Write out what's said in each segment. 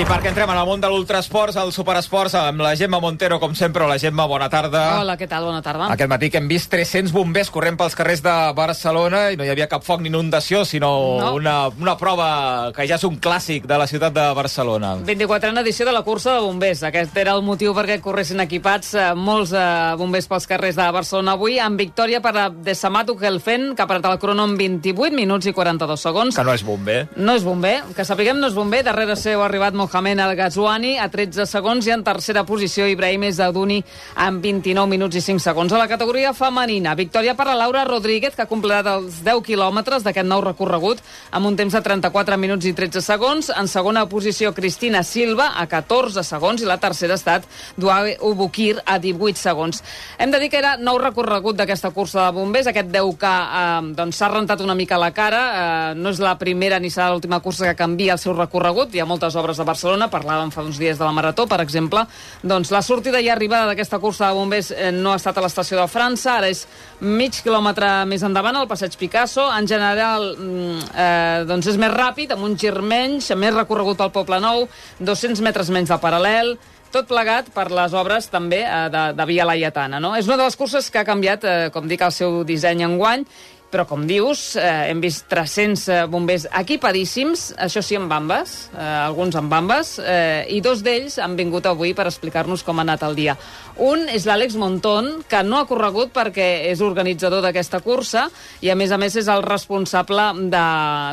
I perquè entrem en el món de l'ultrasports, el superesports, amb la Gemma Montero, com sempre. La Gemma, bona tarda. Hola, què tal? Bona tarda. Aquest matí que hem vist 300 bombers corrent pels carrers de Barcelona i no hi havia cap foc ni inundació, sinó No. una, una prova que ja és un clàssic de la ciutat de Barcelona. 24a edició de la cursa de bombers. Aquest era el motiu perquè corressin equipats eh, molts eh, bombers pels carrers de Barcelona avui, amb victòria per a De Samato Gelfen, que ha parat el crono en 28 minuts i 42 segons. Que no és bomber. No és bomber, que sapiguem no és bomber. Darrere seu ha arribat Mohamed El Ghazouani a 13 segons i en tercera posició Ibrahim Zaduni amb 29 minuts i 5 segons. A la categoria femenina, victòria per a Laura Rodríguez, que ha completat els 10 quilòmetres d'aquest nou recorregut amb un temps de 34 minuts i 13 segons. En segona posició, Cristina Silva, a 14 segons, i la tercera ha estat Duave Ubukir, a 18 segons. Hem de dir que era nou recorregut d'aquesta cursa de bombers. Aquest 10K eh, doncs, s'ha rentat una mica la cara. Eh, no és la primera ni serà l'última cursa que canvia el seu recorregut. Hi ha moltes obres de Barcelona, parlàvem fa uns dies de la Marató, per exemple. Doncs la sortida i arribada d'aquesta cursa de bombers eh, no ha estat a l'estació de França, ara és mig quilòmetre més endavant, al passeig Picasso. En general, mm, eh, doncs és més ràpid, amb un gir menys, més recorregut pel Poble Nou, 200 metres menys de paral·lel, tot plegat per les obres també eh, de, de Via Laietana. No? És una de les curses que ha canviat, eh, com dic, el seu disseny enguany, però, com dius, eh, hem vist 300 eh, bombers equipadíssims, això sí, amb bambes, eh, alguns amb bambes, eh, i dos d'ells han vingut avui per explicar-nos com ha anat el dia. Un és l'Àlex Montón, que no ha corregut perquè és organitzador d'aquesta cursa i, a més a més, és el responsable de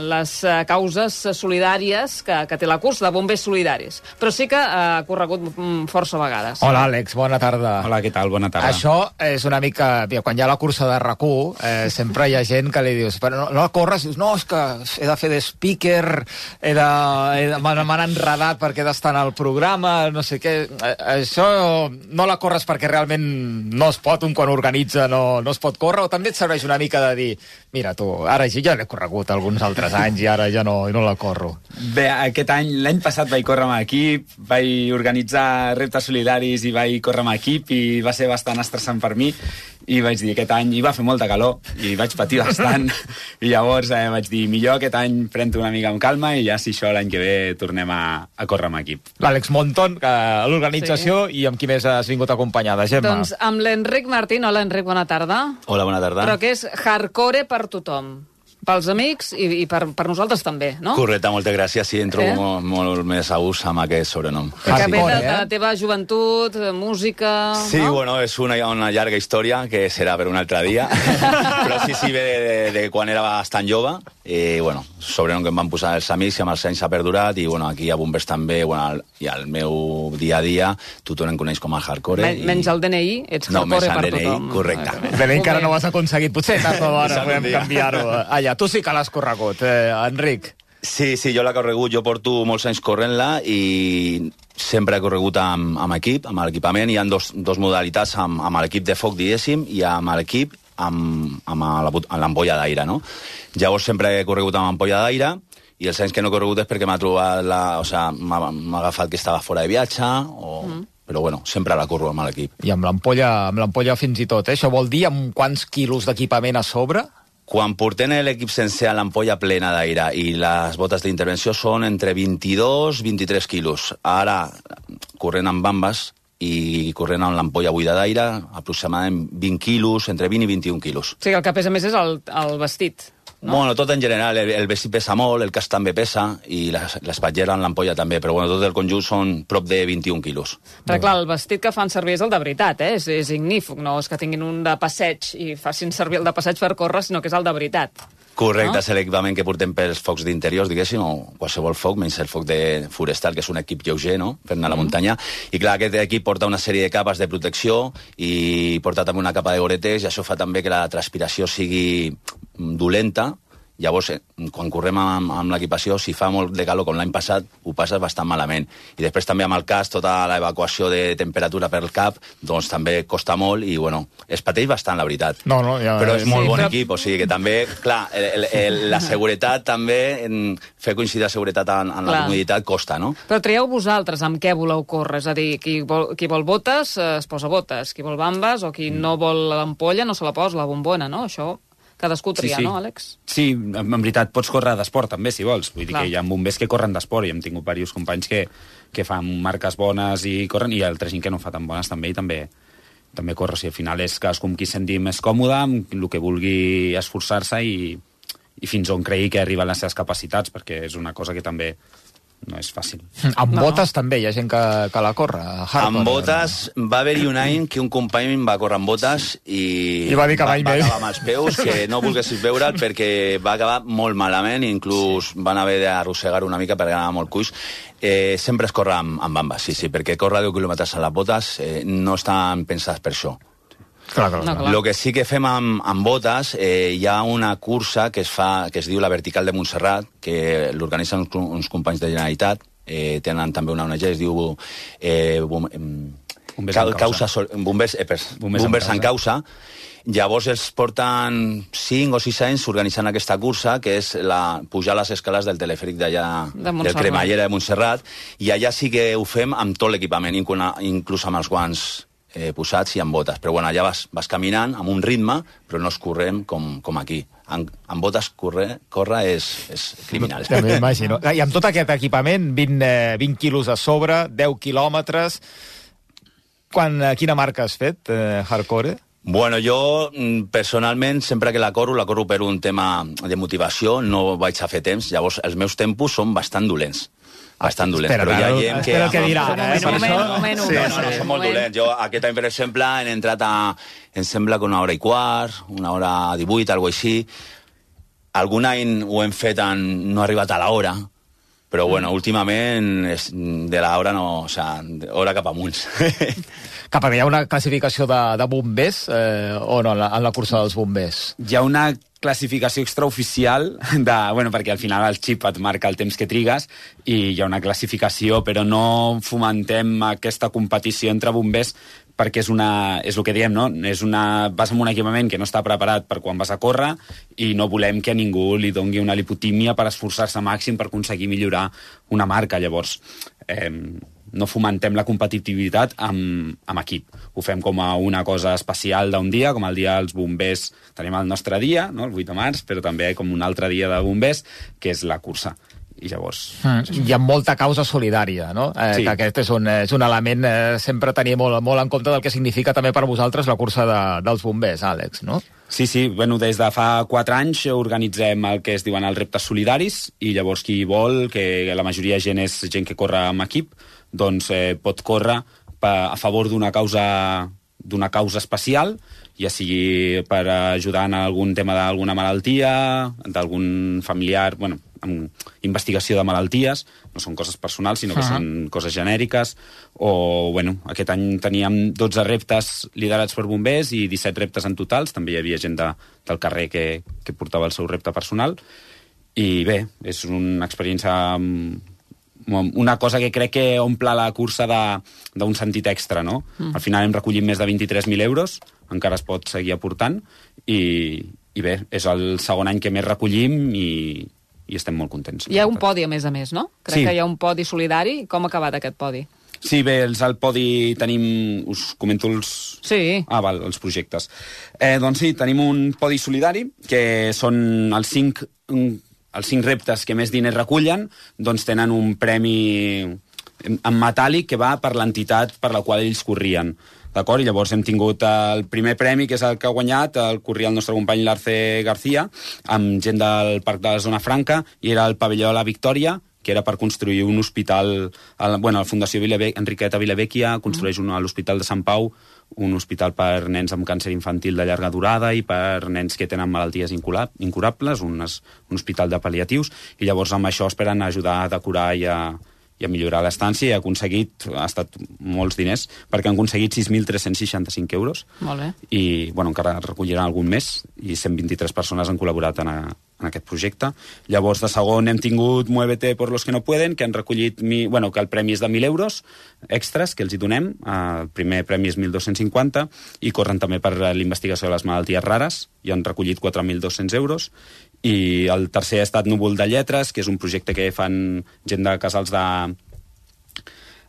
les eh, causes solidàries que, que té la cursa, de bombers solidaris. Però sí que eh, ha corregut mm, força vegades. Hola, Àlex, bona tarda. Hola, què tal? Bona tarda. Això és una mica... Quan hi ha la cursa de rac eh, sempre hi ha gent que li dius però no, no corres, dius, no, és que he de fer de speaker, he de, he de, m'han enredat perquè he d'estar el programa, no sé què... Eh, Això no la corres perquè realment no es pot, un quan organitza no, no es pot córrer, o també et serveix una mica de dir, mira tu, ara jo ja l'he corregut alguns altres anys i ara ja no, no la corro. Bé, aquest any, l'any passat vaig córrer amb equip, vaig organitzar reptes solidaris i vaig córrer amb equip i va ser bastant estressant per mi i vaig dir aquest any, i va fer molta calor i vaig patir bastant i llavors eh, vaig dir millor aquest any pren-t'ho una mica amb calma i ja si això l'any que ve tornem a, a córrer amb equip. L'Àlex Monton, que a l'organització, sí. i amb qui més has vingut acompanyada, Gemma? Doncs amb l'Enric Martín. Hola, Enric, bona tarda. Hola, bona tarda. Però que és hardcore per tothom. Pels amics i, i per, per nosaltres també, no? Correcte, moltes gràcies. Sí, em trobo Eh? eh? molt, molt més a gust amb aquest sobrenom. Ve de, Hardcore, de la eh? teva joventut, eh, música... Sí, no? bueno, és una, una llarga història que serà per un altre dia. Però sí, sí, ve de, de, de quan era bastant jove. I, bueno, sobrenom que em van posar els amics i amb els anys s'ha perdurat. I, bueno, aquí a Bombers també, bueno, al- i al meu dia a dia, tothom em coneix com a hardcore. Men, i... menys el DNI, ets No, hardcore menys el per DNI, tothom. correcte. Molt De ben encara bé. no ho has aconseguit. Potser tard o d'hora podem canviar-ho. Allà, tu sí que l'has corregut, eh, Enric. Sí, sí, jo l'he corregut, jo porto molts anys corrent-la i sempre he corregut amb, amb equip, amb l'equipament. Hi ha dos, dos modalitats, amb, amb l'equip de foc, diguéssim, i amb l'equip amb, amb l'ampolla d'aire, no? Llavors sempre he corregut amb ampolla d'aire i els anys que no he corregut és perquè m'ha trobat la... O sigui, m'ha m'ha agafat que estava fora de viatge o... Mm. Però bueno, sempre la corro amb l'equip. I amb l'ampolla amb l'ampolla fins i tot, eh? Això vol dir amb quants quilos d'equipament a sobre? Quan portem l'equip sencer a l'ampolla plena d'aire i les botes d'intervenció són entre 22 i 23 quilos. Ara, corrent amb bambes i corrent amb l'ampolla buida d'aire, aproximadament 20 quilos, entre 20 i 21 quilos. O sigui, el que pesa més és el, el vestit. No? Bueno, tot en general, el, el vestit pesa molt, el cas també pesa, i les- l'espatllera en l'ampolla també, però bueno, tot el conjunt són prop de 21 quilos. Perquè, clar, el vestit que fan servir és el de veritat, eh? És, és ignífug, no és que tinguin un de passeig i facin servir el de passeig per córrer, sinó que és el de veritat. Correcte, No? és l'equipament que portem pels focs d'interiors, diguéssim, o qualsevol foc, menys el foc de forestal, que és un equip lleuger, no?, per anar a la muntanya. I clar, aquest equip porta una sèrie de capes de protecció i porta també una capa de goretes, i això fa també que la transpiració sigui mm, dolenta, Llavors, eh, quan correm amb, amb l'equipació, si fa molt de calor com l'any passat, ho passes bastant malament. I després també amb el cas, tota l'evacuació de temperatura per cap, doncs també costa molt i, bueno, es pateix bastant, la veritat. No, no, ja- Però és sí, molt bon però- equip, o sigui que també, clar, el, el, el, la seguretat també, en, fer coincidir la seguretat en, en la Clar. comoditat costa, no? Però trieu vosaltres amb què voleu córrer, és a dir, qui vol, qui vol botes eh, es posa botes, qui vol bambes o qui no vol l'ampolla no se la posa, la bombona, no? Això cadascú Sí, tria, sí. no, Àlex? Sí, en, en veritat, pots córrer d'esport també, si vols. Vull dir Clar. que hi ha bombers que corren d'esport i hem tingut diversos companys que, que fan marques bones i corren, i altra gent que no fa tan bones també, i també també corre. O sigui, al final és cadascú amb qui es senti més còmode, amb el que vulgui esforçar-se i, i fins on cregui que arriben les seves capacitats, perquè és una cosa que també no és fàcil. Amb No. botes també hi ha gent que, que la corre. a hardcore. Amb botes, va haver-hi un any que un company va córrer amb botes i... I va dir que va, més. va acabar amb els peus, que no volguessis veure'l perquè va acabar molt malament, inclús van haver d'arrossegar una mica perquè anava molt cuix. Eh, sempre es corre amb, amb bambes, sí, sí, perquè córrer 10 quilòmetres a les botes eh, no estan pensades per això. Clar, clar, No, clar. clar. Lo que sí que fem amb, amb botes, eh, hi ha una cursa que es fa que es diu la Vertical de Montserrat, que l'organitzen uns, uns companys de Generalitat, eh, tenen també una ONG, es diu eh, bom, Bombers en causa. causa Sol- bombers, eh, pers, Bombers bombers, en en causa. Llavors els porten 5 o 6 anys organitzant aquesta cursa, que és la, pujar les escales del telefèric d'allà, De del cremallera de Montserrat, i allà sí que ho fem amb tot l'equipament, inclús amb els guants eh, posats i amb botes. Però bueno, allà vas, vas caminant amb un ritme, però no es correm com, com aquí. Amb, amb botes córrer, córrer és, és criminal. Ja m'imagino. I amb tot aquest equipament, 20, eh, 20 quilos a sobre, 10 quilòmetres... Quan, eh, quina marca has fet, eh, hardcore? Bueno, jo mm, personalment, sempre que la corro, la corro per un tema de motivació, no vaig a fer temps, llavors els meus tempos són bastant dolents. Bastant dolents, Espera, però hi ha gent que... espera el que dirà Un ara, eh? moment, moment, moment, Sí, No, no, no, sí. són molt dolents. Jo aquest any, per exemple, he entrat a... Em sembla que una hora i quart, una hora 18, alguna així. Algun any ho hem fet en... no ha arribat a l'hora, però bueno, últimament és de l'hora no... O sigui, hora cap amunt. Que perquè hi ha una classificació de, de bombers eh, o no, en la, en la cursa dels bombers? Hi ha una classificació extraoficial de, bueno, perquè al final el xip et marca el temps que trigues i hi ha una classificació, però no fomentem aquesta competició entre bombers perquè és, una, és el que diem, no? És una, vas amb un equipament que no està preparat per quan vas a córrer i no volem que a ningú li dongui una lipotímia per esforçar-se màxim per aconseguir millorar una marca. Llavors, eh, no fomentem la competitivitat amb, amb equip. Ho fem com a una cosa especial d'un dia, com el dia dels bombers tenim el nostre dia, no? el 8 de març, però també com un altre dia de bombers, que és la cursa. I llavors... Mm. Hi ha molta causa solidària, no? Eh, Sí. Que aquest és un, és un element eh, sempre tenir molt, molt en compte del que significa també per vosaltres la cursa de, dels bombers, Àlex, no? Sí, sí, bueno, des de fa 4 anys organitzem el que es diuen els reptes solidaris i llavors qui vol, que la majoria de gent és gent que corre amb equip, doncs eh, pot córrer pa, a favor d'una causa d'una causa especial, ja sigui per ajudar en algun tema d'alguna malaltia, d'algun familiar, bueno, amb investigació de malalties, no són coses personals, sinó que Ah. són coses genèriques, o, bueno, aquest any teníem 12 reptes liderats per bombers i 17 reptes en totals, també hi havia gent de, del carrer que, que portava el seu repte personal, i bé, és una experiència una cosa que crec que omple la cursa d'un sentit extra, no? Mm. Al final hem recollit més de 23.000 euros, encara es pot seguir aportant, i, i bé, és el segon any que més recollim i, i estem molt contents. Hi ha un podi, a més a més, no? Crec Sí. que hi ha un podi solidari. Com ha acabat aquest podi? Sí, bé, els al podi tenim... Us comento els... Sí. Ah, val, els projectes. Eh, doncs sí, tenim un podi solidari, que són els cinc, els cinc reptes que més diners recullen, doncs tenen un premi en metàl·lic que va per l'entitat per la qual ells corrien. D'acord? I llavors hem tingut el primer premi, que és el que ha guanyat, el corria el nostre company l'Arce García, amb gent del Parc de la Zona Franca, i era el pavelló de la Victòria, que era per construir un hospital... La, bueno, la Fundació Vileve, Enriqueta Vilevecchia construeix un, a l'Hospital de Sant Pau un hospital per nens amb càncer infantil de llarga durada i per nens que tenen malalties incurables, un, es- un hospital de pal·liatius, i llavors amb això esperen ajudar a decorar i a, i a millorar l'estància i ha aconseguit, ha estat molts diners, perquè han aconseguit 6.365 euros Molt bé. i bueno, encara recolliran algun més i 123 persones han col·laborat en, a, en aquest projecte. Llavors, de segon hem tingut Muévete por los que no pueden, que han recollit, mi, bueno, que el premi és de 1.000 euros extras que els hi donem. El primer premi és 1.250 i corren també per la investigació de les malalties rares i han recollit 4.200 euros. I el tercer ha estat Núvol de Lletres, que és un projecte que fan gent de casals de,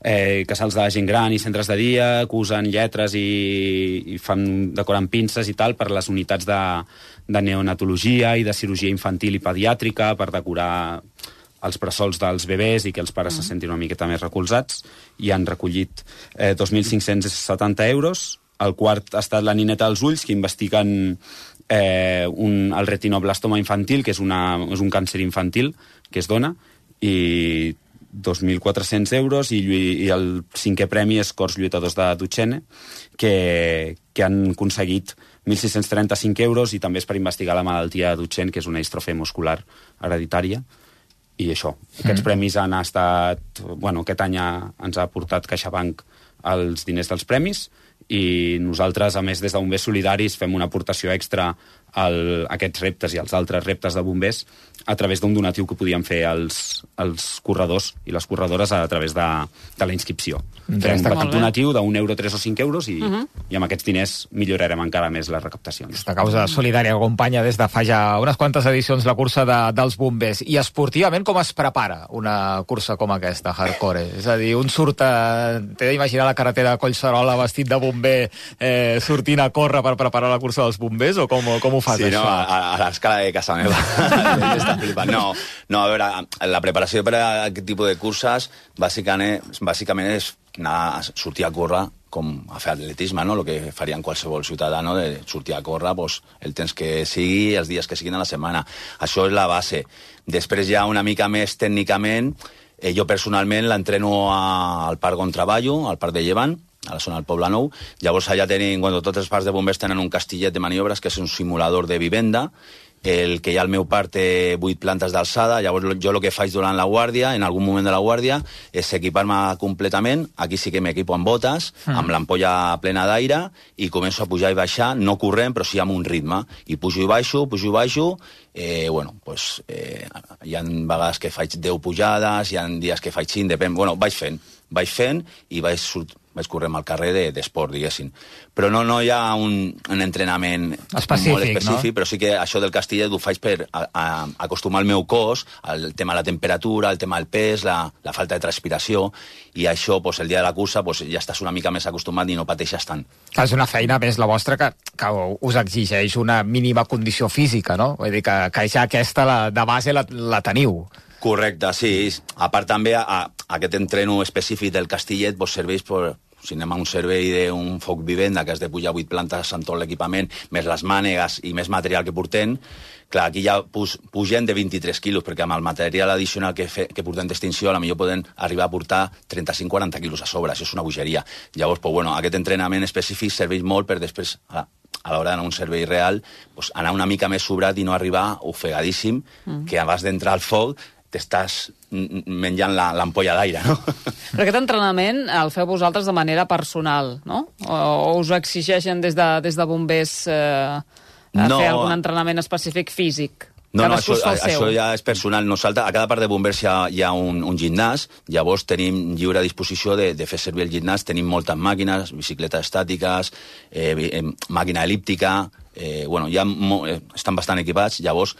eh, casals de gent gran i centres de dia que usen lletres i, i fan decoren pinces i tal per les unitats de, de neonatologia i de cirurgia infantil i pediàtrica per decorar els pressols dels bebès i que els pares mm. se sentin una miqueta més recolzats i han recollit eh, 2.570 euros el quart ha estat la nineta dels ulls, que investiguen eh, un, el retinoblastoma infantil, que és, una, és un càncer infantil que es dona, i 2.400 euros i, i el cinquè premi és Cors Lluitadors de Duchenne, que, que han aconseguit 1.635 euros i també és per investigar la malaltia de Duchenne, que és una distrofia muscular hereditària. I això, aquests mm. premis han estat... Bueno, aquest any ha, ens ha portat CaixaBank els diners dels premis i nosaltres, a més, des de Bombers Solidaris fem una aportació extra el, aquests reptes i els altres reptes de bombers a través d'un donatiu que podien fer els, els corredors i les corredores a través de, de la inscripció. Fem un petit donatiu d'un euro, tres o cinc euros i, uh mhm. -huh. i amb aquests diners millorarem encara més les recaptacions. Aquesta causa solidària acompanya des de fa ja unes quantes edicions la cursa de, dels bombers. I esportivament com es prepara una cursa com aquesta, hardcore? És a dir, un surt a... T'he d'imaginar la carretera de Collserola vestit de bomber eh, sortint a córrer per preparar la cursa dels bombers o com, com ho fas, sí, això? no, a, a l'escala de casa meva. no, no, a veure, la preparació per a aquest tipus de curses bàsicament, bàsicament és anar a sortir a córrer com a fer atletisme, no? el que farien qualsevol ciutadà, no? de sortir a córrer pues, el temps que sigui, els dies que siguin a la setmana. Això és la base. Després ja una mica més tècnicament, eh, jo personalment l'entreno al parc on treballo, al parc de Llevant, a la zona del Poble Nou. Llavors allà tenim, quan tots els parcs de bombers tenen un castillet de maniobres, que és un simulador de vivenda, el que hi ha al meu part té 8 plantes d'alçada, llavors jo el que faig durant la guàrdia, en algun moment de la guàrdia, és equipar-me completament, aquí sí que m'equipo amb botes, mm. amb l'ampolla plena d'aire, i començo a pujar i baixar, no corrent, però sí amb un ritme, i pujo i baixo, pujo i baixo, eh, bueno, pues, eh, hi ha vegades que faig 10 pujades, hi ha dies que faig 5, depèn, bueno, vaig fent, vaig fent i vaig, vaig córrer al carrer d'esport, de, diguéssim. Però no, no hi ha un, un entrenament específic, molt específic, no? però sí que això del castillet ho faig per a, a, acostumar el meu cos al tema de la temperatura, al tema del pes, la, la falta de transpiració, i això, pues, el dia de la cursa, pues, ja estàs una mica més acostumat i no pateixes tant. És una feina més la vostra que, que us exigeix una mínima condició física, no? Vull dir que, que ja aquesta la, de base la, la teniu. Correcte, sí. A part també, a, a aquest entreno específic del Castillet pues, serveix per, si anem a un servei d'un foc vivenda que has de pujar 8 plantes amb tot l'equipament, més les mànegues i més material que portem, clar, aquí ja pus, pugem de 23 quilos, perquè amb el material addicional que, fe, que portem d'extinció, a la millor poden arribar a portar 35-40 quilos a sobre, això és una bogeria. Llavors, pues, bueno, aquest entrenament específic serveix molt per després, a, a l'hora d'anar a un servei real, pues, anar una mica més sobrat i no arribar ofegadíssim, mm. que abans d'entrar al foc t'estàs menjant l'ampolla d'aire, no? Però aquest entrenament el feu vosaltres de manera personal, no? O, o us ho exigeixen des de, des de bombers eh, a no. fer algun entrenament específic físic? No, no, això, això ja és personal. Nosaltres, a cada part de bombers hi ha, hi ha un, un gimnàs, llavors tenim lliure disposició de, de fer servir el gimnàs, tenim moltes màquines, bicicletes estàtiques, eh, eh, màquina elíptica, eh, bueno, ja eh, estan bastant equipats, llavors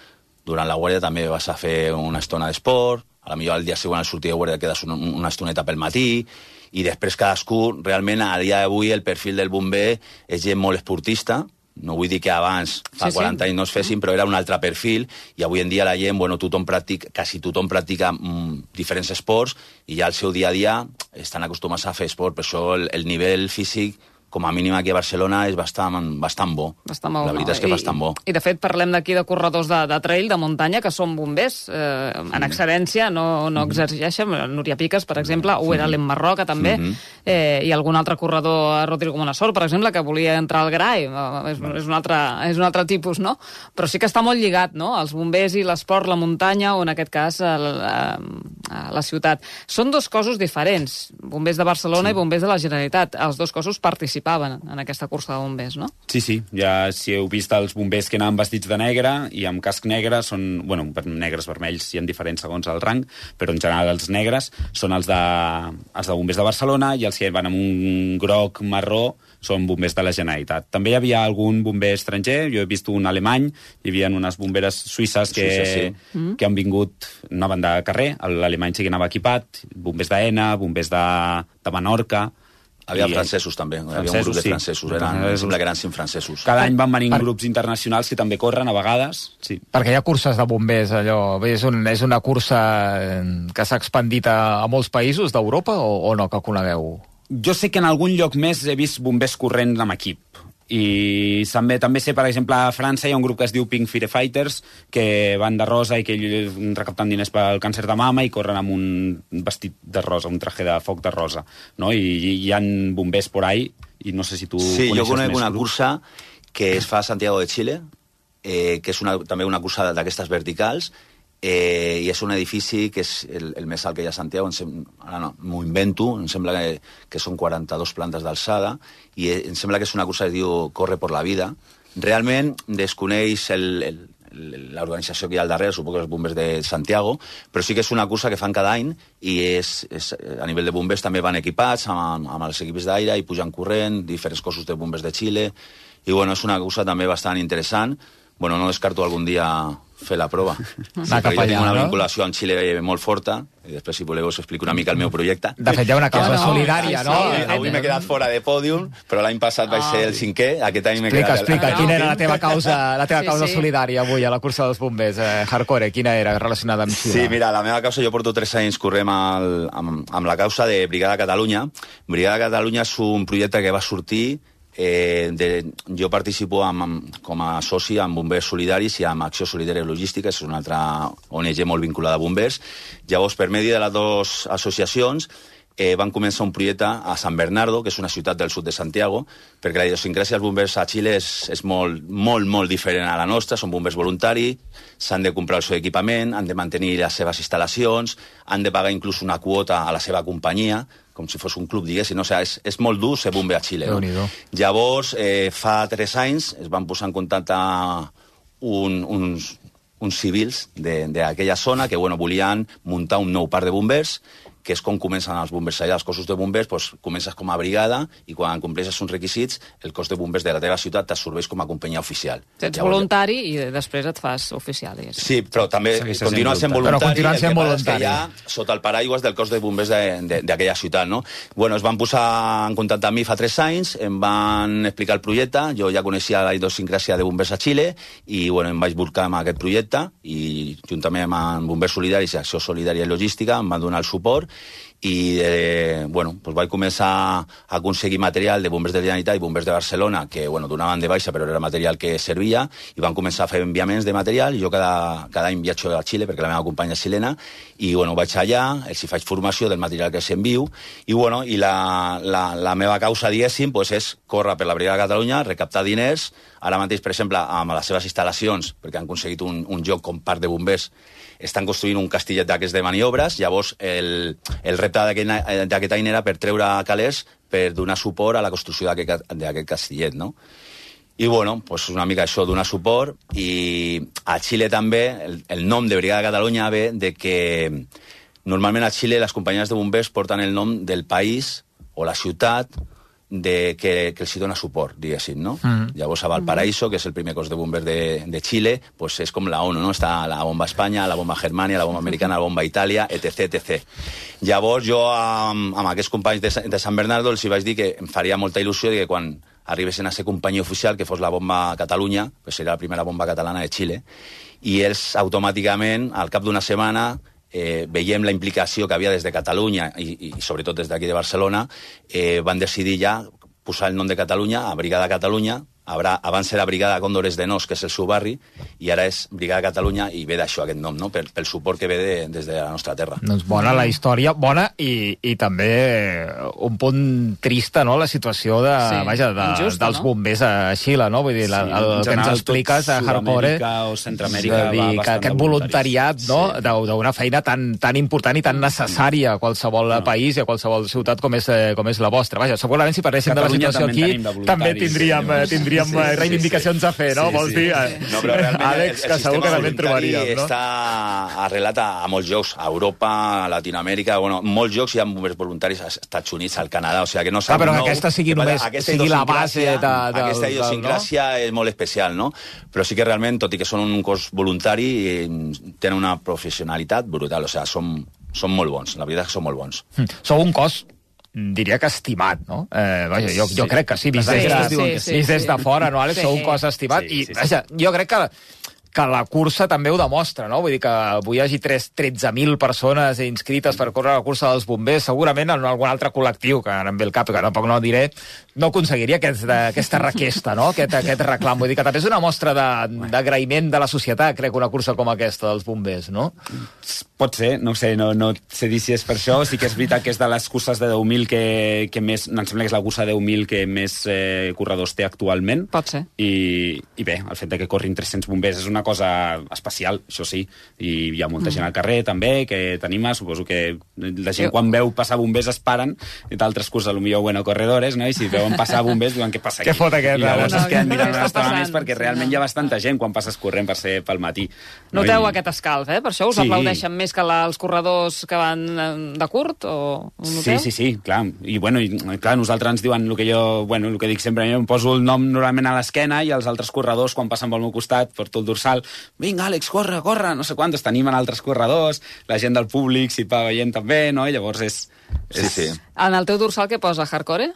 durant la guàrdia també vas a fer una estona d'esport, a la millor el dia següent al sortir de guàrdia quedes una, una estoneta pel matí, i després cadascú, realment, a dia d'avui el perfil del bomber és gent molt esportista, no vull dir que abans, fa sí, 40 sí. anys no es fessin, però era un altre perfil, i avui en dia la gent, bueno, tothom practica, quasi tothom practica mm, diferents esports, i ja al seu dia a dia estan acostumats a fer esport, per això el, el nivell físic com a mínim aquí a Barcelona és bastant, bastant bo. Bastant bo. La veritat és que I, bastant bo. I, de fet, parlem d'aquí de corredors de, de trail, de muntanya, que són bombers. Eh, en excedència, no, no mm-hmm. exerceixen. Núria Piques, per exemple, o era l'Em Marroca, també. Mm -hmm. eh, I algun altre corredor, Rodrigo Monassor, per exemple, que volia entrar al GRAI. Eh, és, és, un altre, és un altre tipus, no? Però sí que està molt lligat, no?, els bombers i l'esport, la muntanya, o en aquest cas a la, a la ciutat. Són dos cossos diferents, bombers de Barcelona sí. i bombers de la Generalitat. Els dos cossos participen participaven en aquesta cursa de bombers, no? Sí, sí, ja si heu vist els bombers que anaven vestits de negre i amb casc negre són, bueno, negres, vermells, hi ha diferents segons el rang, però en general els negres són els de, els de bombers de Barcelona i els que van amb un groc marró són bombers de la Generalitat. També hi havia algun bomber estranger, jo he vist un alemany, hi havia unes bomberes suïsses que, Suïssa, sí. Mm. que han vingut, anaven de carrer, l'alemany sí que anava equipat, bombers d'ENA, bombers de, de Menorca... Havia I- francesos, també. Hi havia un Francesos, grup de sí. francesos. Eren, em francesos. sembla que eren cinc francesos. Cada any van venint Per- grups internacionals que també corren a vegades. Sí. Perquè hi ha curses de bombers, allò... És, un, és una cursa eh, que s'ha expandit a, a molts països d'Europa o, o no, que conegueu? Jo sé que en algun lloc més he vist bombers corrents amb equip. I també, també sé, per exemple, a França hi ha un grup que es diu Pink Firefighters, que van de rosa i que ell- recapten diners pel càncer de mama i corren amb un vestit de rosa, un traje de foc de rosa. No? I, i hi han bombers por ahí, i no sé si tu Sí, jo conec més una cursa que es fa a Santiago de Chile, eh, que és una, també una cursa d'aquestes verticals, eh, i és un edifici que és el, el més alt que hi ha a Santiago, em sem, ara no, m'ho invento, em sembla que, que són 42 plantes d'alçada, i eh, em sembla que és una cursa que diu Corre por la vida. Realment desconeix l'organització que hi ha al darrere, suposo que els bombers de Santiago, però sí que és una cursa que fan cada any i és, és, a nivell de bombers també van equipats amb, amb els equips d'aire i pujan corrent, diferents cossos de bombers de Xile, i bueno, és una cursa també bastant interessant. Bueno, no descarto algun dia fer la prova. Sí, Anar cap perquè jo tinc allà, una no? vinculació amb Xile molt forta, i després, si voleu, us explico una mica el meu projecte. De fet, hi ha una causa no, solidària, no? sí, Avui, avui m'he quedat fora de pòdium, però l'any passat vaig ser el cinquè, aquest any m'he quedat... explica, Ah, quina era la teva causa, la teva Sí, causa sí. solidària avui a la cursa dels bombers, eh, Hardcore, quina era relacionada amb Xile? Sí, mira, la meva causa, jo porto tres anys correm al, amb, amb la causa de Brigada Catalunya. Brigada Catalunya és un projecte que va sortir eh, de, jo participo amb, amb, com a soci amb Bombers Solidaris i amb Acció Solidària Logística, és una altra ONG molt vinculada a bombers. Llavors, per medi de les dues associacions, eh, van començar un projecte a San Bernardo, que és una ciutat del sud de Santiago, perquè la idiosincràsia dels bombers a Xile és, és molt, molt, molt diferent a la nostra, són bombers voluntaris, s'han de comprar el seu equipament, han de mantenir les seves instal·lacions, han de pagar inclús una quota a la seva companyia, com si fos un club, diguéssim. No? O sigui, és, és molt dur ser bomber a Xile. No? Llavors, eh, fa tres anys, es van posar en contacte un, uns, uns civils de- d'aquella zona que bueno, volien muntar un nou parc de bombers que és com comencen els bombers allà, els cossos de bombers, doncs, comences com a brigada i quan compleixes uns requisits, el cos de bombers de la teva ciutat t'absorbeix com a companyia oficial. Ets Llavors, voluntari i després et fas oficial. diguéssim. Sí, però també continua sent voluntari. Però continua el sent voluntari. Ja, sota el paraigües del cos de bombers de- de- d'aquella ciutat, no? Bueno, es van posar en contacte amb mi fa tres anys, em van explicar el projecte, jo ja coneixia la idiosincràsia de bombers a Xile, i bueno, em vaig buscar amb aquest projecte, i juntament amb Bombers Solidaris i Acció Solidària i Logística em van donar el suport, i eh, bueno, doncs vaig començar a aconseguir material de bombers de Generalitat i bombers de Barcelona que bueno, donaven de baixa però era material que servia i van començar a fer enviaments de material. I jo cada, cada any viatjo a Xile perquè la meva companya és xilena i bueno, vaig allà, els hi faig formació del material que els envio i, bueno, i la, la, la meva causa, diguéssim, doncs és córrer per la Brigada de Catalunya, recaptar diners. Ara mateix, per exemple, amb les seves instal·lacions perquè han aconseguit un, un joc com parc de bombers estan construint un castillet d'aquests de maniobres, llavors el, el repte d'aquest d'aquest any era per treure calés per donar suport a la construcció d'aquest castillet, no? I bueno, pues una mica això, donar suport i a Xile també el, el nom de Brigada de Catalunya ve de que normalment a Xile les companyies de bombers porten el nom del país o la ciutat de, que, que els hi dona suport, diguéssim, no? Mhm. Llavors a Valparaíso, que és el primer cos de bombers de, de Xile, pues és com la ONU, no? Està la bomba Espanya, la bomba Germania, la bomba americana, la bomba Itàlia, etc, etc. Llavors jo amb, amb aquests companys de, de San Bernardo els hi vaig dir que em faria molta il·lusió de que quan arribessin a ser companyia oficial, que fos la bomba Catalunya, que seria la primera bomba catalana de Xile, i ells automàticament, al cap d'una setmana, eh, veiem la implicació que havia des de Catalunya i, i sobretot des d'aquí de Barcelona, eh, van decidir ja posar el nom de Catalunya a Brigada Catalunya, Habrà, abans era Brigada Còndores de Nos, que és el seu barri, i ara és Brigada Catalunya, i ve d'això aquest nom, no? pel, pel suport que ve de, des de la nostra terra. Doncs bona la història, bona i, i també un punt trista, no?, la situació de, Sí, vaja, de, injusta, dels no? bombers a Xile, no? Vull dir, la, Sí, el, en que ens expliques a Hardcore... Sud-amèrica o Centroamèrica dir, va que aquest de voluntariat, no?, sí. d'una feina tan, tan important i tan necessària a qualsevol no. país i a qualsevol ciutat com és, eh, com és la vostra. Vaja, segurament si parléssim de la Catalunya situació també aquí, també voluntaris, tindríem, sí, tindríem sí, sí, reivindicacions a fer, no? Sí, Vols sí. dir? eh, No, però realment Àlex, el, el que segur que també en trobaríem, no? està arrelat a, a molts llocs, a Europa, a Latinoamèrica, bueno, en molts llocs hi ha bombers voluntaris als Estats Units, al Canadà, o sigui que no Clar, algo però que nou. aquesta sigui només- aquesta sigui la base de- del- Aquesta idiosincràsia és molt especial, no? Però sí que realment, tot i que són un cos voluntari, eh, tenen una professionalitat brutal, o sigui, són, són molt bons, la veritat és que són molt bons. Hm. Sou un cos diria que estimat, no? Eh, vaja, jo, jo Sí. crec que sí, vist, Sí, des, de, sí, vist sí, des de fora, no, Àlex? Sí. Sou un cos estimat Sí, i, sí, sí. vaja, jo crec que que la cursa també ho demostra, no? Vull dir que avui hi hagi tres- 13.000 persones inscrites per córrer la cursa dels bombers, segurament en algun altre col·lectiu, que ara em ve el cap, que tampoc no diré, no aconseguiria aquest, aquesta requesta, no? Aquest, aquest reclam. Vull dir que també és una mostra de- d'agraïment de, de la societat, crec, una cursa com aquesta dels bombers, no? Pot ser, no ho sé, no, no sé dir si és per això. Sí que és veritat que és de les curses de 10.000 que, que més... Em sembla que és la cursa de 10.000 que més eh, corredors té actualment. Pot ser. I, I bé, el fet de que corrin 300 bombers és una cosa especial, això sí. I hi ha molta gent al carrer, també, que t'anima. Suposo que la gent, Jo- quan veu passar bombers, es paren. I d'altres curses, potser, bueno, corredores, no? I si veuen passar bombers, diuen, què passa aquí? Què fot aquest, I llavors ara? es queden No, mirant està tones passant? perquè Sí, realment no. hi ha bastanta gent quan passes corrent per ser pel matí. Noteu I- aquest escalf, eh? Per això us Sí. aplaudeixen més que la, els corredors que van eh, de curt, o Sí, sí, sí, clar. I, bueno, i, clar, nosaltres ens diuen el que jo, bueno, el que dic sempre, jo em poso el nom normalment a l'esquena i els altres corredors, quan passen pel meu costat, porto el dorsal, vinga, Àlex, corre, corre, no sé quantos, t'animen altres corredors, la gent del públic s'hi va veient també, no? I llavors és... Sí, és... sí. En el teu dorsal què posa, hardcore? Eh,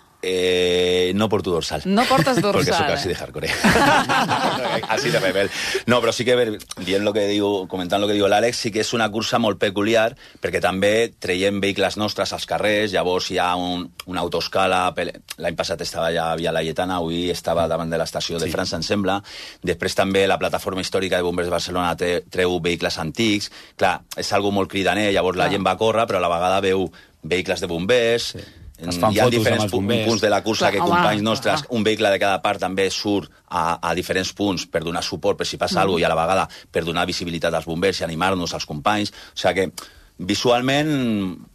no porto dorsal. No portes dorsal, Porque soy eh? casi de hardcore. así de rebel. No, però sí que, ver- dient lo que diu, comentant el que diu l'Àlex, sí que és una cursa molt peculiar, perquè també traiem vehicles nostres als carrers, llavors hi ha un, una autoscala, l'any passat estava ja a Via Laietana, avui estava davant de l'estació de Sí. França, em sembla. Després també la plataforma històrica de Bombers de Barcelona tre- treu vehicles antics. Clar, és algo molt cridaner, llavors la Clar. gent va a córrer, però a la vegada veu vehicles de bombers, Es fan hi ha fotos amb diferents els pu- bombers. punts de la cursa Clar, que home, companys nostres, clar. un vehicle de cada part també surt a, a diferents punts per donar suport per si passa Mm. alguna cosa i a la vegada per donar visibilitat als bombers i animar-nos als companys. O sigui que visualment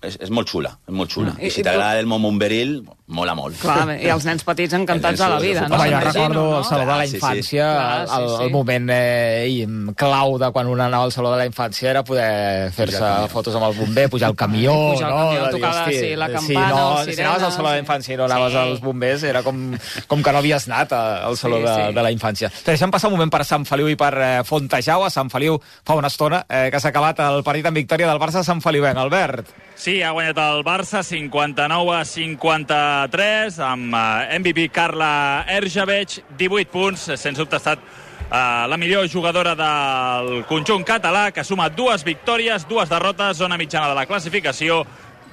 és, és molt xula, és molt xula. Mm. I, I- si t'agrada el món bomberil, mola molt. Clar, i els nens petits encantats de la vida, no? Home, jo recordo no? el Saló de la Clar, sí, sí. Infància, Clar, sí, el, sí. el moment eh, i- clau de quan un anava al Saló de la Infància era poder fer-se fotos amb el bomber, pujar al camió, Pujar al no? camió, dir, tocar la- sí, la si campana no, o si anaves al Saló de la sí. Infància i no anaves Sí. als bombers, era com, com que no havies anat al Saló Sí, de, sí. de la Infància. Te deixem passar un moment per Sant Feliu i per eh, Fontejau. A Sant Feliu fa una estona eh, que s'ha acabat el partit en victòria del Barça Sant Feliuenc. Albert. Sí, ha guanyat el Barça 59 a 53 amb eh, MVP Carla Erjaveig, 18 punts, sens dubte ha estat eh, la millor jugadora del conjunt català, que suma dues victòries, dues derrotes, zona mitjana de la classificació,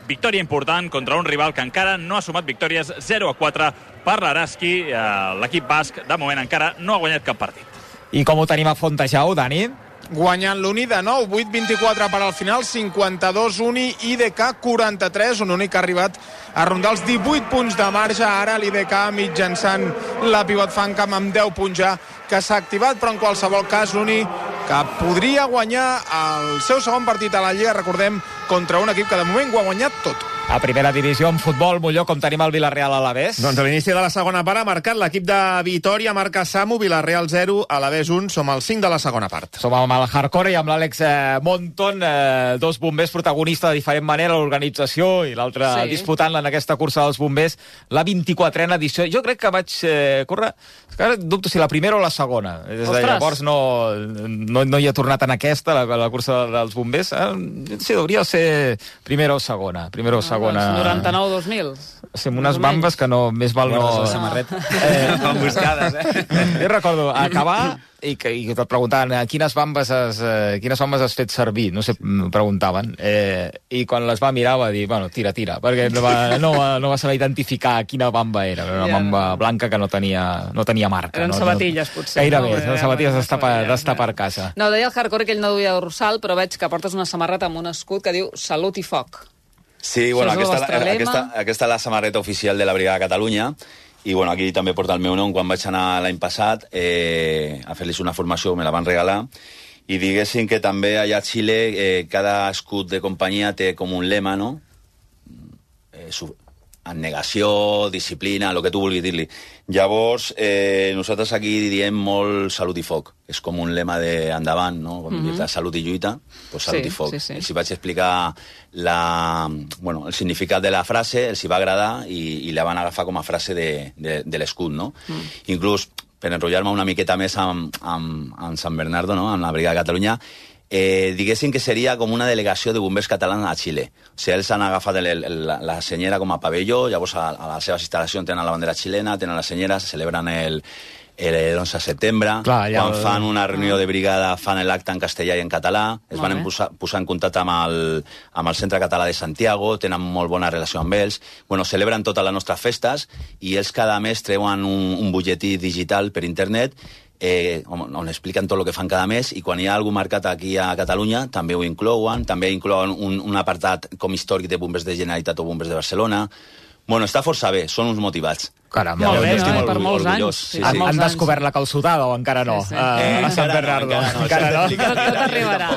victòria important contra un rival que encara no ha sumat victòries 0 a 4 per l'Araski. Eh, L'equip basc, de moment, encara no ha guanyat cap partit. I com ho tenim a Fontejau, Dani? Guanyant l'Uni de nou, 8-24 per al final, 52 Uni, IDK 43, un únic que ha arribat a rondar els 18 punts de marge, ara l'IDK mitjançant la pivot Fancam amb 10 punts ja que s'ha activat, però en qualsevol cas l'Uni que podria guanyar el seu segon partit a la Lliga, recordem, contra un equip que de moment ho ha guanyat tot. A primera divisió en futbol, Molló, com tenim el Villarreal a l'Avés? Doncs a l'inici de la segona part ha marcat l'equip de Vitoria, marca Samu, Villarreal 0, a l'Avés 1, som al 5 de la segona part. Som amb el Hardcore i amb l'Àlex eh, Monton, eh, dos bombers protagonistes de diferent manera, l'organització i l'altre Sí. disputant en aquesta cursa dels bombers, la 24a edició. Jo crec que vaig eh, córrer, ara dubto si la primera o la segona. Des de Ostres. llavors no, no, no hi he tornat en aquesta, la, la cursa dels bombers. Eh, sí, hauria de ser primera o segona. Primera o segona. Segona... 99-2000. Sí, amb unes bambes que no, més val no... La samarreta. Eh, van buscades, eh? Jo recordo acabar i que, i que et preguntaven eh, quines bambes has, eh, quines bambes has fet servir, no sé, preguntaven. Eh, I quan les va mirar va dir, bueno, tira, tira, perquè no va, no va, no va saber identificar quina bamba era. Era una bamba blanca que no tenia, no tenia marca. Eren no, sabatilles, no, potser, Gairebé, no? no? Sabatilles d'estar per, d'estar per casa. No, deia el hardcore que ell no duia dorsal, però veig que portes una samarreta amb un escut que diu Salut i foc. Sí, bueno, aquesta, lema. aquesta, aquesta és la samarreta oficial de la Brigada de Catalunya i bueno, aquí també porta el meu nom. Quan vaig anar l'any passat eh, a fer-los una formació, me la van regalar i diguéssim que també allà a Xile eh, cada escut de companyia té com un lema, no? Eh, su abnegació, disciplina, el que tu vulguis dir-li. Llavors, eh, nosaltres aquí diem molt salut i foc. És com un lema d'endavant, no? Quan mm -hmm. salut i lluita, doncs salut Sí, i foc. sí, sí. Els hi vaig explicar la, bueno, el significat de la frase, els hi va agradar i, i la van agafar com a frase de, de, de l'escut, no? Mm. Inclús, per enrotllar-me una miqueta més amb, amb, amb Sant Bernardo, no? amb la Brigada de Catalunya, eh, diguéssim que seria com una delegació de bombers catalans a Xile. O sigui, ells han agafat el, el, la, la senyera com a pavelló, llavors a, a les seves instal·lacions tenen la bandera xilena, tenen la senyera, se celebren el, el 11 de setembre, Clar, ja quan fan una reunió de brigada fan l'acte en castellà i en català, es van posar, posar en contacte amb el, amb el Centre Català de Santiago, tenen molt bona relació amb ells, bueno, celebren totes les nostres festes i ells cada mes treuen un, un butlletí digital per internet eh, on, on expliquen tot el que fan cada mes i quan hi ha algú marcat aquí a Catalunya també ho inclouen, també inclouen un, un apartat com històric de bombers de Generalitat o bombers de Barcelona. Bueno, està força bé, són uns motivats. Caram, Molt bé, no? Eh, per molts anys. sí, Sí, han, han descobert la calçotada o encara no? Sí, sí. A- Eh, a Sant encara no, Bernardo. encara no, Encara no? Tot, tot arribarà,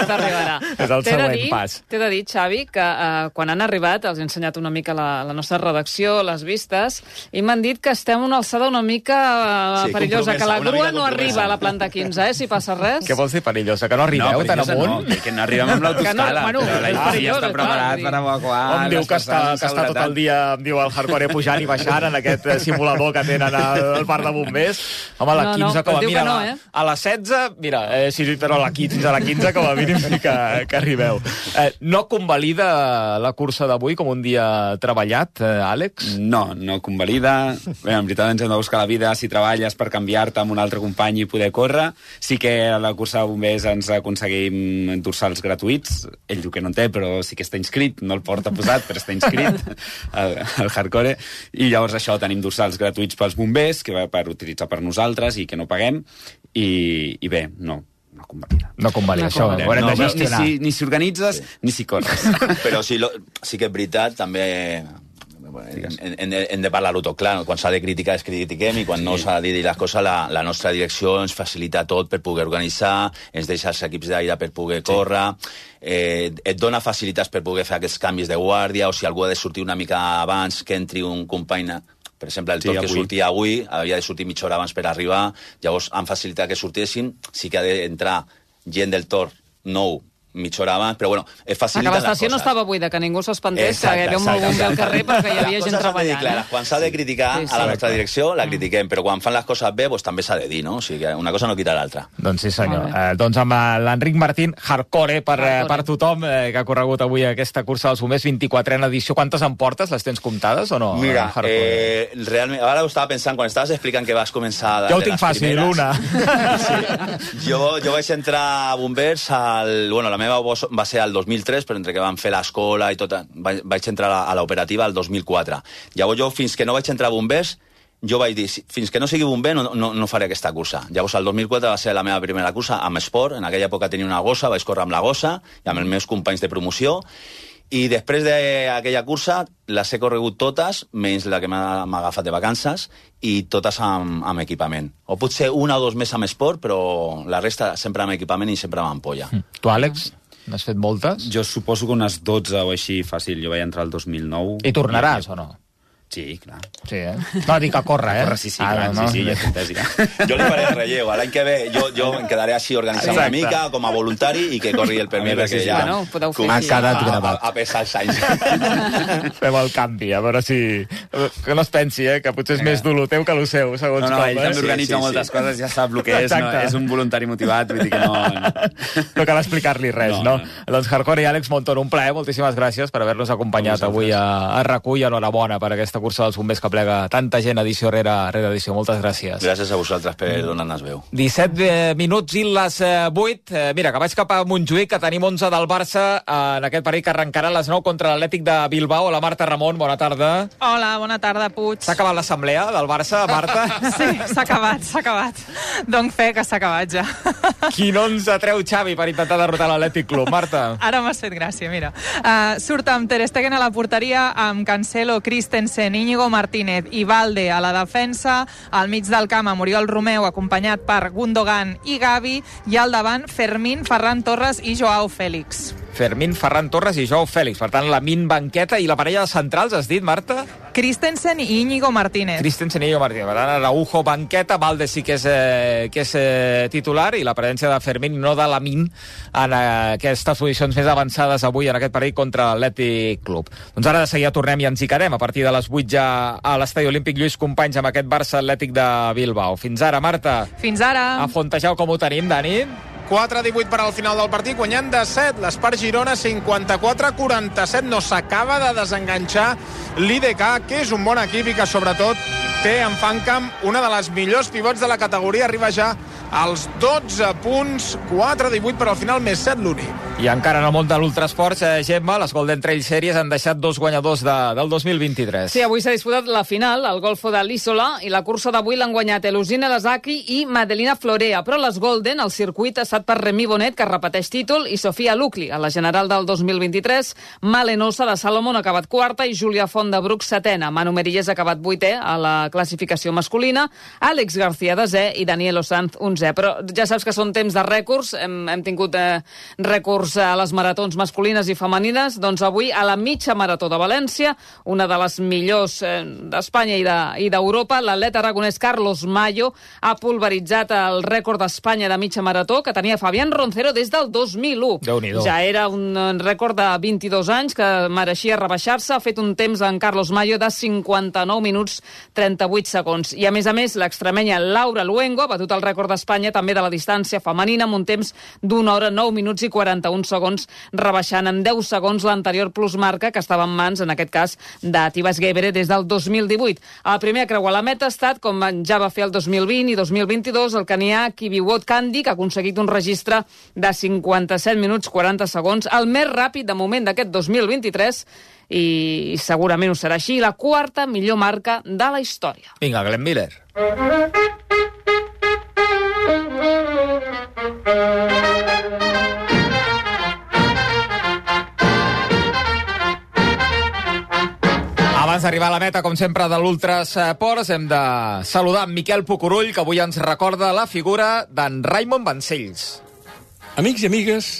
tot arribarà. És el següent dir- pas. T'he de dir, Xavi, que uh, quan han arribat, els he ensenyat una mica la, la nostra redacció, les vistes, i m'han dit que estem a una alçada una mica uh, Sí, perillosa, que la grua no arriba a la planta 15, eh, si passa res. Què vols dir perillosa? Que no arribeu tan perillosa amunt? No, que no arribem amb l'autoscala, bueno, però Icía perillós, està preparat per evacuar Hom diu que està, que està tot el dia, em diu el hardcore, pujant i baixant en aquest eh, simulador que tenen al, al parc de bombers. Home, a la No, no, 15, com es a mira, no, la- eh? a la 16, mira, eh, sí, però a la 15, a la 15 com a mínim sí que, que arribeu. Eh, no convalida la cursa d'avui com un dia treballat, eh, Àlex? No, no convalida. Bé, en veritat ens hem de buscar la vida si treballes per canviar-te amb un altre company i poder córrer. Sí que a la cursa de bombers ens aconseguim dorsals gratuïts. Ell diu que no en té, però sí que està inscrit. No el porta posat, però està inscrit al, al hardcore. I llavors això, tenim dorsals gratuïts pels bombers, que va per utilitzar per nosaltres i que no paguem. I, i bé, no, no convalida. No convalida, No això convalida. ho haurem no, de ni gestionar. si, ni si organitzes, ni si corres. Però sí, lo, sí que és veritat, també eh, hem, hem, de- hem de parlar-ho tot clar. Quan s'ha de criticar, es critiquem, i quan sí. no s'ha de dir les coses, la, la nostra direcció ens facilita tot per poder organitzar, ens deixa els equips d'aire per poder sí. córrer, eh, et dona facilitats per poder fer aquests canvis de guàrdia, o si algú ha de sortir una mica abans que entri un company per exemple, el Sí, tot que avui. sortia avui havia de sortir mitja hora abans per arribar, llavors han facilitat que sortissin, sí que ha d'entrar gent del Tor nou mitja hora abans, però bueno, es Que faciliten les l'estació no estava buida, que ningú s'espantés, que hi havia un bomber al carrer perquè hi havia Les gent treballant. clares. eh? Quan s'ha de criticar Sí, sí. a la nostra direcció, la critiquem, però quan fan les coses bé, doncs també s'ha de dir, no? O sigui, que una cosa no quita l'altra. Doncs sí, senyor. Eh, doncs amb eh, l'Enric Martín, hardcore per, eh, Hardcore. per tothom, eh, que ha corregut avui aquesta cursa dels bombers, 24 en edició. Quantes en portes? Les tens comptades o no? Mira, Hardcore? eh, realment, ara ho estava pensant, quan estaves explicant que vas començar... Jo ho tinc fàcil, primeres, una. Sí. Jo, jo vaig entrar a Bombers, al, bueno, la meva va ser al 2003, però entre que vam fer l'escola i tot, vaig, entrar a, l'operativa al 2004. Llavors jo, fins que no vaig entrar a Bombers, jo vaig dir, "Si- fins que no sigui bomber no, no, no faré aquesta cursa. Llavors, el 2004 va ser la meva primera cursa amb esport. En aquella època tenia una gossa, vaig córrer amb la gossa i amb els meus companys de promoció. I després d'aquella cursa les he corregut totes, menys la que m'ha agafat de vacances, i totes amb, amb equipament. O potser una o dos més amb esport, però la resta sempre amb equipament i sempre amb ampolla. Tu, Àlex, n'has fet moltes? Jo suposo que unes 12 o així fàcil. Jo vaig entrar el 2009. I tornaràs o no? Sí, clar. Sí, eh? No, dic a córrer, eh? Corre, sí, sí, Ah, clar, no, sí, sí, ja ja. Jo li faré el relleu. L'any que ve jo, jo em quedaré així organitzant una Exacte. mica com a voluntari i que corri el A Permí veure perquè si- ja... Bueno, podeu fer així. Quedat a- gravat. A, a pesar els anys. Fem el canvi, a veure si... Que no es pensi, eh? Que potser és més dur teu que lo seu, segons No, no, com, ell eh? també organitza Sí, sí, moltes sí. coses, ja sap el que és, no? És un voluntari motivat, vull dir que no... no. No cal explicar-li res, no, No, no? no. Doncs Hardcore i Àlex Montón, un plaer, moltíssimes gràcies per haver-nos acompanyat A avui a, a RAC1 i enhorabona per aquesta cursa dels bombers que plega tanta gent edició rere, rere edició. Moltes gràcies. Gràcies a vosaltres per donar-nos veu. 17 eh, minuts i les eh, 8. Eh, mira, que vaig cap a Montjuïc, que tenim 11 del Barça eh, en aquest partit que arrencarà a les 9 contra l'Atlètic de Bilbao. La Marta Ramon, bona tarda. Hola, bona tarda, Puig. S'ha acabat l'assemblea del Barça, Marta? Sí, s'ha acabat, s'ha acabat. Dono fe que s'ha acabat ja. Quin 11 treu Xavi per intentar derrotar l'Atlètic Club, Marta? Ara m'has fet gràcia, mira. Uh, surt amb Ter Stegen a la porteria, amb Cancelo, Christensen, Íñigo Martínez i Valde a la defensa, al mig del camp amb Oriol Romeu, acompanyat per Gundogan i Gavi, i al davant Fermín, Ferran Torres i Joao Fèlix. Fermín, Ferran Torres i Joao Fèlix. Per tant, la Min Banqueta i la parella de centrals, has dit, Marta? Christensen i Íñigo Martínez. Christensen i Martínez. Per tant, Araujo, Banqueta, Valde sí que és, eh, que és eh, titular i la presència de Fermín no de la Min en eh, aquestes posicions més avançades avui en aquest partit contra l'Atlètic Club. Doncs ara de seguida tornem i ens hi quedem a partir de les 8 ja a l'Estadi Olímpic Lluís Companys amb aquest Barça Atlètic de Bilbao. Fins ara, Marta. Fins ara. A Fontejau com ho tenim, Dani? 4-18 per al final del partit, guanyant de 7. L'Espar Girona 54-47. No s'acaba de desenganxar l'IDK, que és un bon equip i que sobretot té en Fancamp una de les millors pivots de la categoria. Arriba ja als 12 punts, 4-18 per al final, més 7 l'únic. I encara en el món de l'ultrasport, eh, Gemma, les Golden Trail Series han deixat dos guanyadors de, del 2023. Sí, avui s'ha disputat la final, el Golfo de l'Isola, i la cursa d'avui l'han guanyat Elusina Lasaki i Madelina Florea, però les Golden, el circuit ha estat per Remy Bonet, que repeteix títol, i Sofia Lucli, a la general del 2023. Malenosa de Salomon ha acabat quarta i Júlia Font de Bruc setena. Manu Merilles ha acabat vuitè a la classificació masculina, Àlex García desè i Daniel Osanz onzè. Però ja saps que són temps de rècords, hem, hem tingut eh, rècords a les maratons masculines i femenines, doncs avui a la mitja marató de València, una de les millors eh, d'Espanya i de- i d'Europa, de, l'atleta aragonès Carlos Mayo ha pulveritzat el rècord d'Espanya de mitja marató que tenia Fabián Roncero des del 2001. Déu-n'hi-do. Ja era un eh, rècord de 22 anys que mereixia rebaixar-se. Ha fet un temps en Carlos Mayo de 59 minuts 38 segons. I a més a més, l'extremenya Laura Luengo ha batut el rècord d'Espanya també de la distància femenina amb un temps d'una hora 9 minuts i 41 segons, rebaixant en 10 segons l'anterior plusmarca que estava en mans, en aquest cas, de Tibas Gebere des del 2018. El primer a creuar la meta ha estat, com ja va fer el 2020 i 2022, el canià Kibiwot Kandi, que ha aconseguit un registre de 57 minuts 40 segons, el més ràpid de moment d'aquest 2023, i segurament ho serà així, la quarta millor marca de la història. Vinga, Glenn Miller. Abans d'arribar a la meta, com sempre, de l'Ultrasports, hem de saludar Miquel Pucurull, que avui ens recorda la figura d'en Raimon Vancells. Amics i amigues,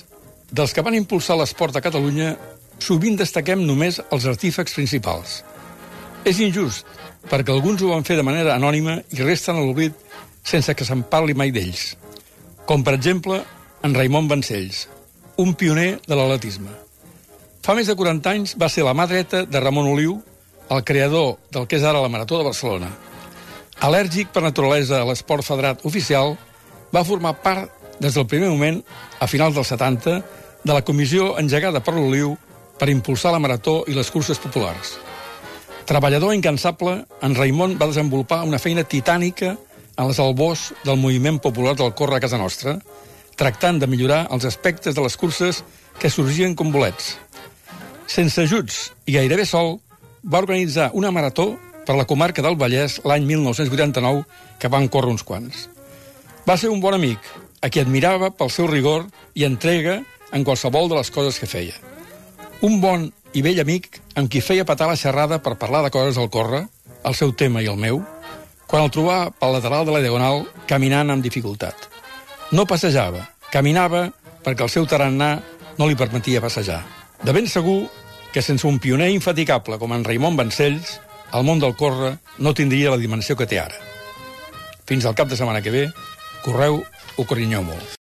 dels que van impulsar l'esport a Catalunya, sovint destaquem només els artífecs principals. És injust, perquè alguns ho van fer de manera anònima i resten a l'oblit sense que se'n parli mai d'ells. Com, per exemple, en Raimon Vancells, un pioner de l'atletisme. Fa més de 40 anys va ser la mà dreta de Ramon Oliu, el creador del que és ara la Marató de Barcelona. Al·lèrgic per naturalesa a l'esport federat oficial, va formar part, des del primer moment, a finals dels 70, de la comissió engegada per l'Oliu per impulsar la marató i les curses populars. Treballador incansable, en Raimon va desenvolupar una feina titànica en les albors del moviment popular del córrer a casa nostra, tractant de millorar els aspectes de les curses que sorgien com bolets. Sense ajuts i gairebé sol, va organitzar una marató per la comarca del Vallès l'any 1989, que van córrer uns quants. Va ser un bon amic, a qui admirava pel seu rigor i entrega en qualsevol de les coses que feia. Un bon i vell amic amb qui feia patar la xerrada per parlar de coses al córrer, el seu tema i el meu, quan el trobava pel lateral de la diagonal caminant amb dificultat. No passejava, caminava perquè el seu tarannà no li permetia passejar. De ben segur que sense un pioner infatigable com en Raimon Vancells, el món del córrer no tindria la dimensió que té ara. Fins al cap de setmana que ve, correu o corinyeu molt.